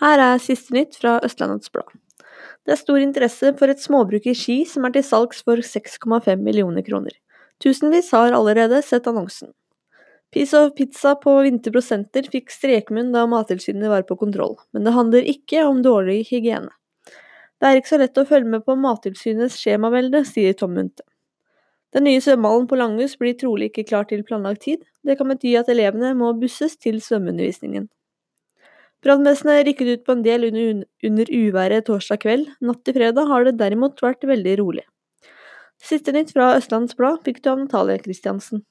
Her er siste nytt fra Østlandets Blad. Det er stor interesse for et småbruk i Ski som er til salgs for 6,5 millioner kroner. Tusenvis har allerede sett annonsen. Piece of Pizza på Vinterbro Senter fikk strekmunn da Mattilsynet var på kontroll, men det handler ikke om dårlig hygiene. Det er ikke så lett å følge med på Mattilsynets skjemavelde, sier Tom Munthe. Den nye svømmehallen på Langhus blir trolig ikke klar til planlagt tid. Det kan bety at elevene må busses til svømmeundervisningen. Brannvesenet rykket ut på en del under, uværet torsdag kveld. Natt til fredag har det derimot vært veldig rolig. Siste nytt fra Østlands Blad fikk du av Natalie Christiansen.